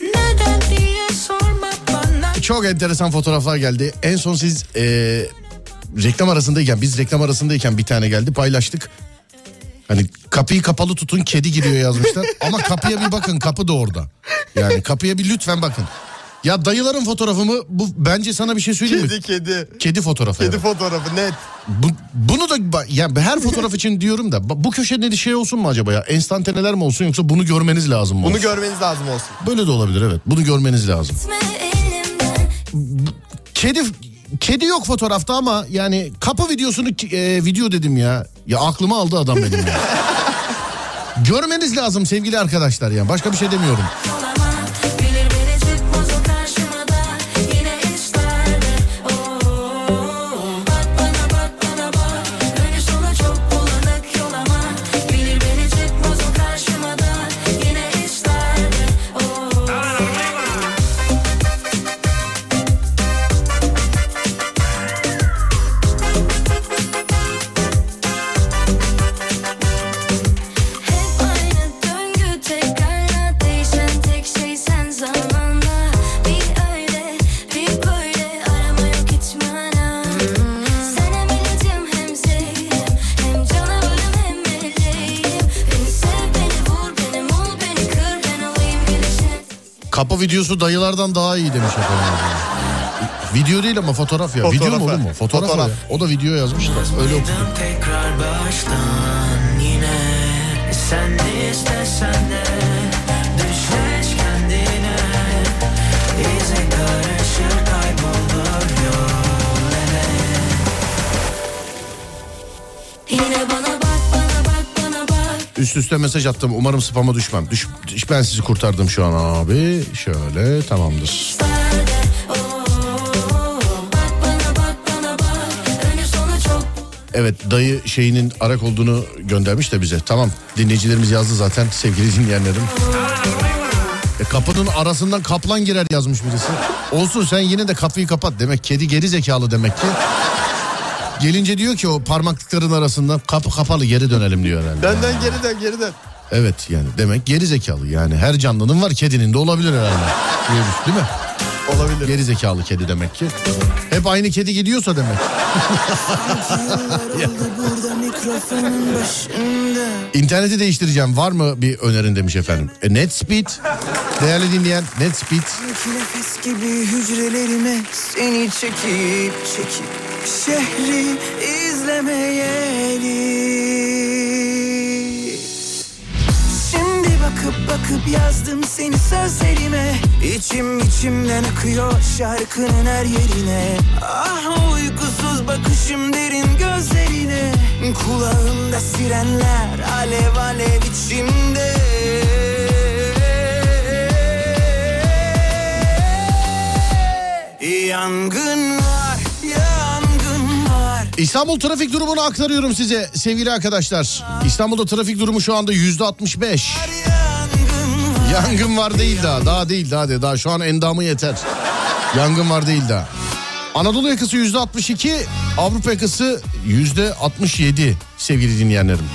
Neden diye sorma bana Çok enteresan fotoğraflar geldi. En son siz e, reklam arasındayken biz reklam arasındayken bir tane geldi paylaştık. Hani kapıyı kapalı tutun kedi giriyor yazmışlar. Ama kapıya bir bakın kapı da orada. Yani kapıya bir lütfen bakın. Ya dayıların fotoğrafı mı? Bu bence sana bir şey söyleyeyim mi? Kedi kedi. Kedi fotoğrafı. Kedi evet. fotoğrafı net. Bu, bunu da ba- ya her fotoğraf için diyorum da bu köşede de şey olsun mu acaba ya? Enstantaneler mi olsun yoksa bunu görmeniz lazım mı? Bunu olsun? görmeniz lazım olsun. Böyle de olabilir evet. Bunu görmeniz lazım. Kedi kedi yok fotoğrafta ama yani kapı videosunu e, video dedim ya. Ya aklımı aldı adam benim ya. Görmeniz lazım sevgili arkadaşlar ya. Başka bir şey demiyorum. Videosu dayılardan daha iyi demiş efendim. Video değil ama fotoğraf ya. Video mu olur mu? Fotoğraf, Fotoğraf. o ya. O da video yazmış da öyle okudum. Tekrar baştan yine Sen de istesen de Düşleş kendine İze karışır kaybolur yol Yine bana bak bana bak bana bak Üst üste mesaj attım. Umarım spama düşmem. Düş, ben sizi kurtardım şu an abi. Şöyle tamamdır. Evet dayı şeyinin arak olduğunu göndermiş de bize. Tamam dinleyicilerimiz yazdı zaten sevgili dinleyenlerim. E, kapının arasından kaplan girer yazmış birisi. Olsun sen yine de kapıyı kapat. Demek kedi geri zekalı demek ki. Gelince diyor ki o parmaklıkların arasından kapı kapalı geri dönelim diyor herhalde. Geri dön geri dön. Evet yani demek geri zekalı yani her canlının var kedinin de olabilir herhalde. Düş- Değil mi? Olabilir. Geri zekalı kedi demek ki. Hep aynı kedi gidiyorsa demek. İnterneti değiştireceğim var mı bir önerin demiş efendim. E, Netspeed değerli dinleyen Netspeed nefes gibi hücrelerime seni çekip çekip şehri izlemeyeli. Bakıp bakıp yazdım seni sözlerime. İçim içimden akıyor şarkının her yerine. Ah uykusuz bakışım derin gözlerine. Kulağımda sirenler alev alev içimde. Yangın var, yangın var. İstanbul trafik durumunu aktarıyorum size sevgili arkadaşlar. İstanbul'da trafik durumu şu anda yüzde 65. Yangın var değil daha. Daha değil daha de. Daha şu an endamı yeter. Yangın var değil daha. Anadolu yakası yüzde 62. Avrupa yakası yüzde 67 sevgili dinleyenlerim.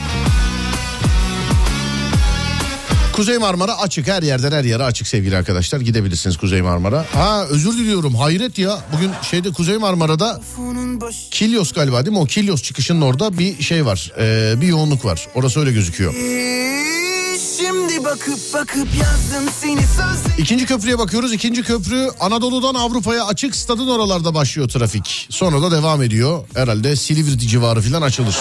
Kuzey Marmara açık her yerden her yere açık sevgili arkadaşlar gidebilirsiniz Kuzey Marmara. Ha özür diliyorum hayret ya bugün şeyde Kuzey Marmara'da Kilyos galiba değil mi o Kilyos çıkışının orada bir şey var ee, bir yoğunluk var orası öyle gözüküyor. Bakıp bakıp yazdım seni sözlerime İkinci köprüye bakıyoruz. İkinci köprü Anadolu'dan Avrupa'ya açık stadın oralarda başlıyor trafik. Sonra da devam ediyor. Herhalde Silivri civarı falan açılır.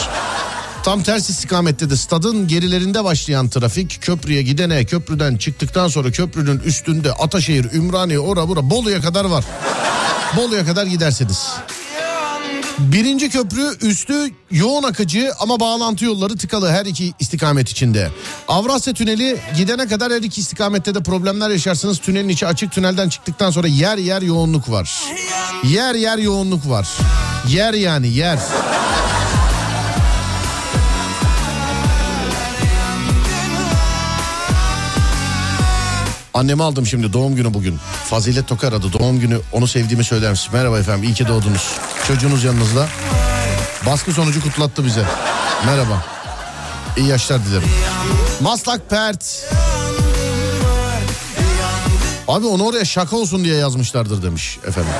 Tam ters istikamette de stadın gerilerinde başlayan trafik köprüye gidene köprüden çıktıktan sonra köprünün üstünde Ataşehir, Ümraniye, ora bura Bolu'ya kadar var. Bolu'ya kadar giderseniz. Birinci köprü üstü yoğun akıcı ama bağlantı yolları tıkalı her iki istikamet içinde. Avrasya Tüneli gidene kadar her iki istikamette de problemler yaşarsınız. Tünelin içi açık tünelden çıktıktan sonra yer yer yoğunluk var. Yer yer yoğunluk var. Yer yani yer. Annemi aldım şimdi doğum günü bugün. Fazilet Tok aradı doğum günü onu sevdiğimi söyler misin? Merhaba efendim iyi ki doğdunuz. Çocuğunuz yanınızda. Baskı sonucu kutlattı bize. Merhaba. İyi yaşlar dilerim. Maslak Pert. Abi onu oraya şaka olsun diye yazmışlardır demiş efendim.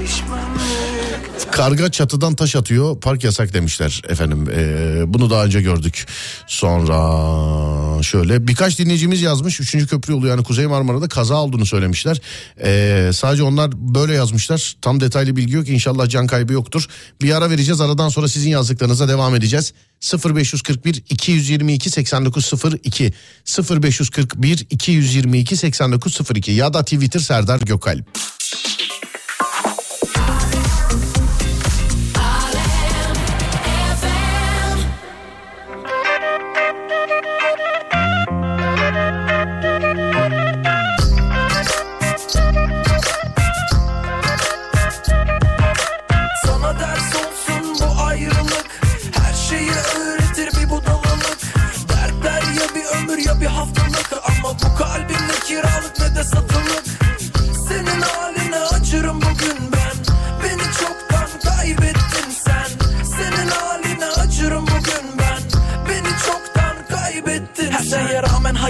Karga çatıdan taş atıyor park yasak demişler efendim. Ee, bunu daha önce gördük. Sonra şöyle birkaç dinleyicimiz yazmış. 3. köprü yolu yani Kuzey Marmara'da kaza olduğunu söylemişler. Ee, sadece onlar böyle yazmışlar. Tam detaylı bilgi yok. İnşallah can kaybı yoktur. Bir ara vereceğiz. Aradan sonra sizin yazdıklarınıza devam edeceğiz. 0541 222 8902 0541 222 8902 ya da Twitter Serdar Gökalp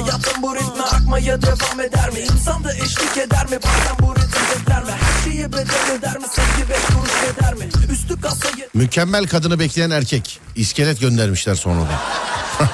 hayatım bu ritme akmaya devam eder mi? İnsan da eşlik eder mi? Bazen bu ritim bekler mi? Her şeye bedel öder mi? Sevgi beş kuruş eder mi? Üstü kasayı Mükemmel kadını bekleyen erkek. İskelet göndermişler sonra da.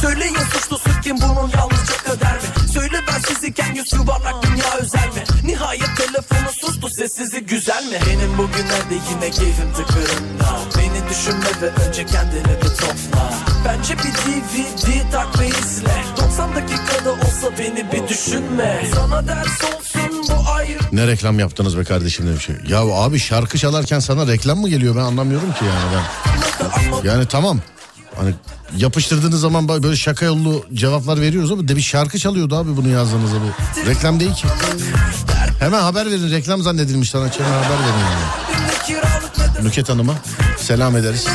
Söyleyin suçlusu kim bunun yalnızca kader mi? Söyle ben siz iken yüz yuvarlak dünya özel mi? Nihayet telefonu sustu sessizi güzel mi? Benim bugünlerde yine keyfim tıkırında Beni düşünme ve önce kendini bir topla Bence bir DVD tak ve izle 90 dakikada olsa beni bir düşünme Sana ders olsun bu ayrı Ne reklam yaptınız be kardeşim demiş. Ya abi şarkı çalarken sana reklam mı geliyor ben anlamıyorum ki yani ben. Yani tamam. Hani yapıştırdığınız zaman böyle şaka yollu cevaplar veriyoruz ama de bir şarkı çalıyordu abi bunu yazdığınızda bu. Reklam değil ki. Hemen haber verin reklam zannedilmiş sana hemen haber verin yani. Nüket Hanım'a selam ederiz.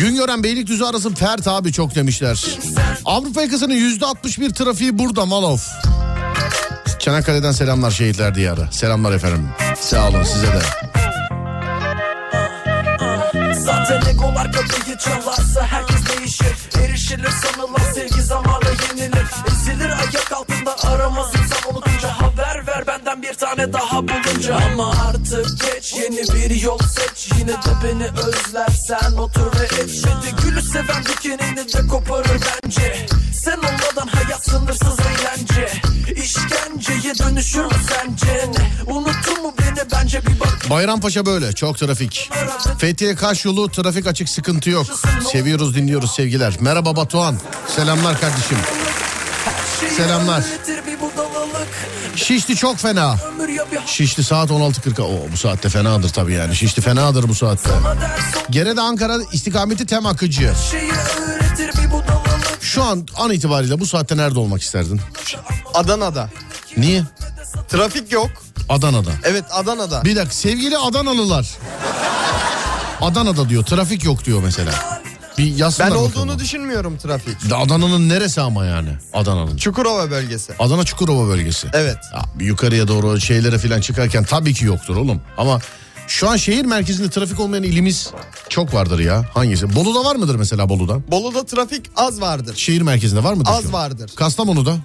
Güngören Beylikdüzü arası Fert abi çok demişler. Avrupa yakasının yüzde 61 trafiği burada Malov. Çanakkale'den selamlar şehitler diyarı. Selamlar efendim. Sağ olun size de. Zaten egolar kapıyı çalarsa herkes değişir Erişilir sanılan bir tane daha bulunca Ama artık geç yeni bir yol seç Yine de beni özlersen otur ve et Şimdi gülü seven dikenini de koparır bence Sen olmadan hayat sınırsız eğlence İşkenceye dönüşür mü sence ne? Unuttun mu beni bence bir bak Bayrampaşa böyle çok trafik. Fethiye Kaş yolu trafik açık sıkıntı yok. Seviyoruz dinliyoruz sevgiler. Merhaba Batuhan. Selamlar kardeşim. Selamlar. Şişli çok fena. Şişli saat 16.40. Oo, bu saatte fenadır tabii yani. Şişli fenadır bu saatte. Gerede Ankara istikameti tem akıcı. Şu an an itibariyle bu saatte nerede olmak isterdin? Adana'da. Niye? Trafik yok. Adana'da. Evet Adana'da. Bir dakika sevgili Adanalılar. Adana'da diyor trafik yok diyor mesela. Bir yazsınlar Ben bakalım. olduğunu düşünmüyorum trafik. Adana'nın neresi ama yani Adana'nın? Çukurova bölgesi. Adana Çukurova bölgesi. Evet. Ya, bir yukarıya doğru şeylere falan çıkarken tabii ki yoktur oğlum. Ama şu an şehir merkezinde trafik olmayan ilimiz çok vardır ya. Hangisi? Bolu'da var mıdır mesela Bolu'da? Bolu'da trafik az vardır. Şehir merkezinde var mıdır? Az vardır. Kastamonu'da,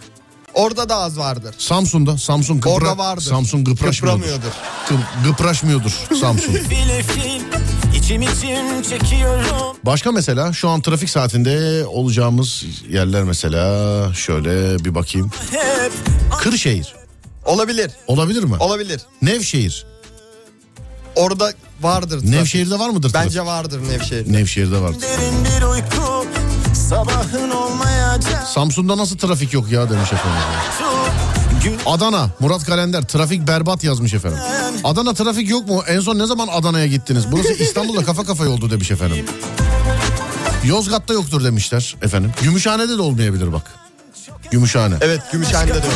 Orada da az vardır. Samsun'da, Samsun gıpra, Orada vardır. Samsun gıpraşmıyordur. Gı- gıpraşmıyordur Samsun. İçim için çekiyorum Başka mesela şu an trafik saatinde olacağımız yerler mesela şöyle bir bakayım. hep Kırşehir Olabilir. olabilir mi? Olabilir. Nevşehir. Orada vardır trafik. Nevşehir'de var mıdır trafik? Bence vardır Nevşehir. Nevşehir'de var. derin bir uyku Sabahın olmayacak Samsun'da nasıl trafik yok ya demiş efendim. Adana Murat Kalender trafik berbat yazmış efendim. Adana trafik yok mu? En son ne zaman Adana'ya gittiniz? Burası İstanbul'da kafa kafaya oldu demiş efendim. Yozgat'ta yoktur demişler efendim. Gümüşhane'de de olmayabilir bak. Gümüşhane. Evet Gümüşhane'de de.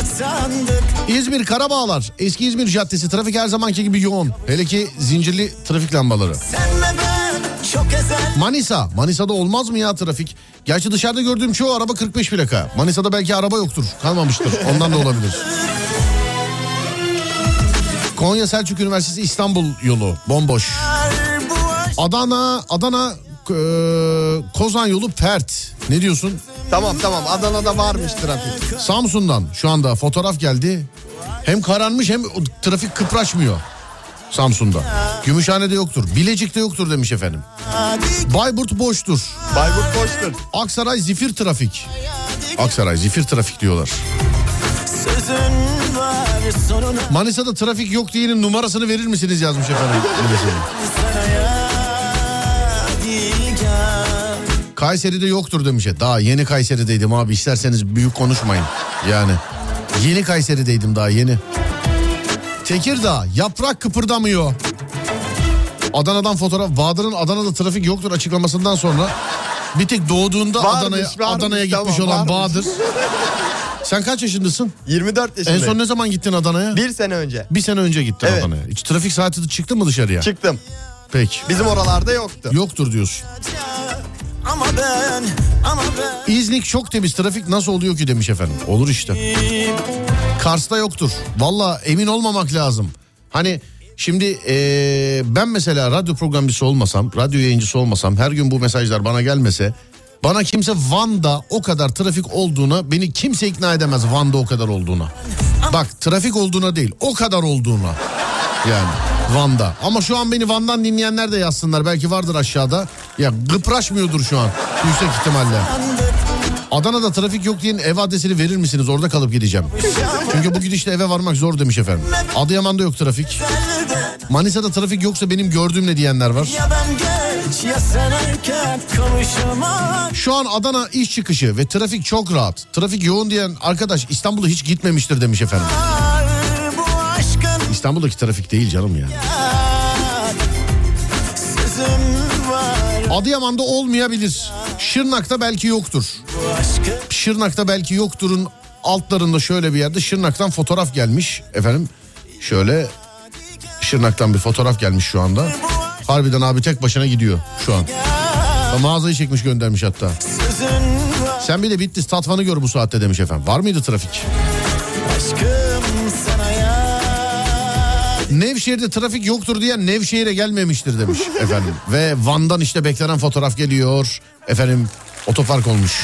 İzmir Karabağlar. Eski İzmir Caddesi trafik her zamanki gibi yoğun. Hele ki zincirli trafik lambaları. Senle ben Manisa. Manisa'da olmaz mı ya trafik? Gerçi dışarıda gördüğüm çoğu araba 45 plaka. Manisa'da belki araba yoktur. Kalmamıştır. Ondan da olabilir. Konya Selçuk Üniversitesi İstanbul yolu bomboş. Adana Adana e, Kozan yolu pert. Ne diyorsun? Tamam tamam Adana'da varmış trafik. Samsun'dan şu anda fotoğraf geldi. Hem kararmış hem trafik kıpraşmıyor. Samsun'da. Gümüşhane'de yoktur. Bilecik'te yoktur demiş efendim. Bayburt boştur. Bayburt boştur. Aksaray zifir trafik. Aksaray zifir trafik diyorlar. Manisa'da trafik yok diyenin numarasını verir misiniz yazmış efendim. Kayseri'de yoktur demiş. Daha yeni Kayseri'deydim abi isterseniz büyük konuşmayın. Yani yeni Kayseri'deydim daha yeni. Tekirdağ yaprak kıpırdamıyor. Adana'dan fotoğraf. Bahadır'ın Adana'da trafik yoktur açıklamasından sonra bir tek doğduğunda Varmış, Adana'ya varmış, Adana'ya gitmiş tamam, olan varmış. Bahadır. Sen kaç yaşındasın? 24 En yaşındayım. son ne zaman gittin Adana'ya? Bir sene önce. Bir sene önce gittin Evet. Adana'ya. Hiç trafik saati de çıktın mı dışarıya? Çıktım. Peki. Bizim oralarda yoktu. Yoktur diyorsun. ama ben ama ben İznik çok temiz trafik nasıl oluyor ki demiş efendim. Olur işte. Kars'ta yoktur. Valla emin olmamak lazım. Hani şimdi eee, ben mesela radyo programcısı olmasam, radyo yayıncısı olmasam, her gün bu mesajlar bana gelmese... Bana kimse Van'da o kadar trafik olduğuna, beni kimse ikna edemez Van'da o kadar olduğuna. Bak trafik olduğuna değil, o kadar olduğuna. Yani Van'da. Ama şu an beni Van'dan dinleyenler de yazsınlar. Belki vardır aşağıda. Ya gıpraşmıyordur şu an yüksek ihtimalle. Adana'da trafik yok diyen ev adresini verir misiniz? Orada kalıp gideceğim. Çünkü bu gidişle eve varmak zor demiş efendim. Adıyaman'da yok trafik. Manisa'da trafik yoksa benim gördüğüm ne diyenler var. Şu an Adana iş çıkışı ve trafik çok rahat. Trafik yoğun diyen arkadaş İstanbul'a hiç gitmemiştir demiş efendim. İstanbul'daki trafik değil canım ya. Adıyaman'da olmayabilir. Şırnak'ta belki yoktur. Şırnak'ta belki yokturun altlarında şöyle bir yerde Şırnak'tan fotoğraf gelmiş efendim. Şöyle Şırnak'tan bir fotoğraf gelmiş şu anda. Harbiden abi tek başına gidiyor şu an. Mağazayı çekmiş göndermiş hatta. Sen bir de Bitlis Tatvan'ı gör bu saatte demiş efendim. Var mıydı trafik? Nevşehir'de trafik yoktur diyen Nevşehir'e gelmemiştir demiş efendim. Ve Van'dan işte beklenen fotoğraf geliyor. Efendim otopark olmuş.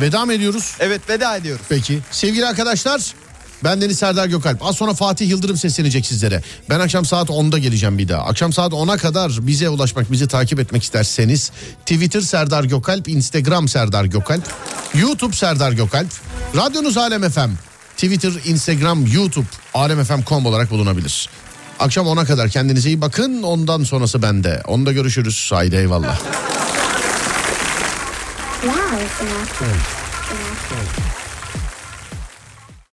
Veda mı ediyoruz? Evet veda ediyoruz. Peki. Sevgili arkadaşlar ben Deniz Serdar Gökalp. Az sonra Fatih Yıldırım seslenecek sizlere. Ben akşam saat 10'da geleceğim bir daha. Akşam saat 10'a kadar bize ulaşmak, bizi takip etmek isterseniz Twitter Serdar Gökalp, Instagram Serdar Gökalp, YouTube Serdar Gökalp, radyonuz Alem FM, Twitter, Instagram, YouTube alemfm.com olarak bulunabilir. Akşam 10'a kadar kendinize iyi bakın. Ondan sonrası bende. Onda görüşürüz. Haydi eyvallah. Wow, it's enough.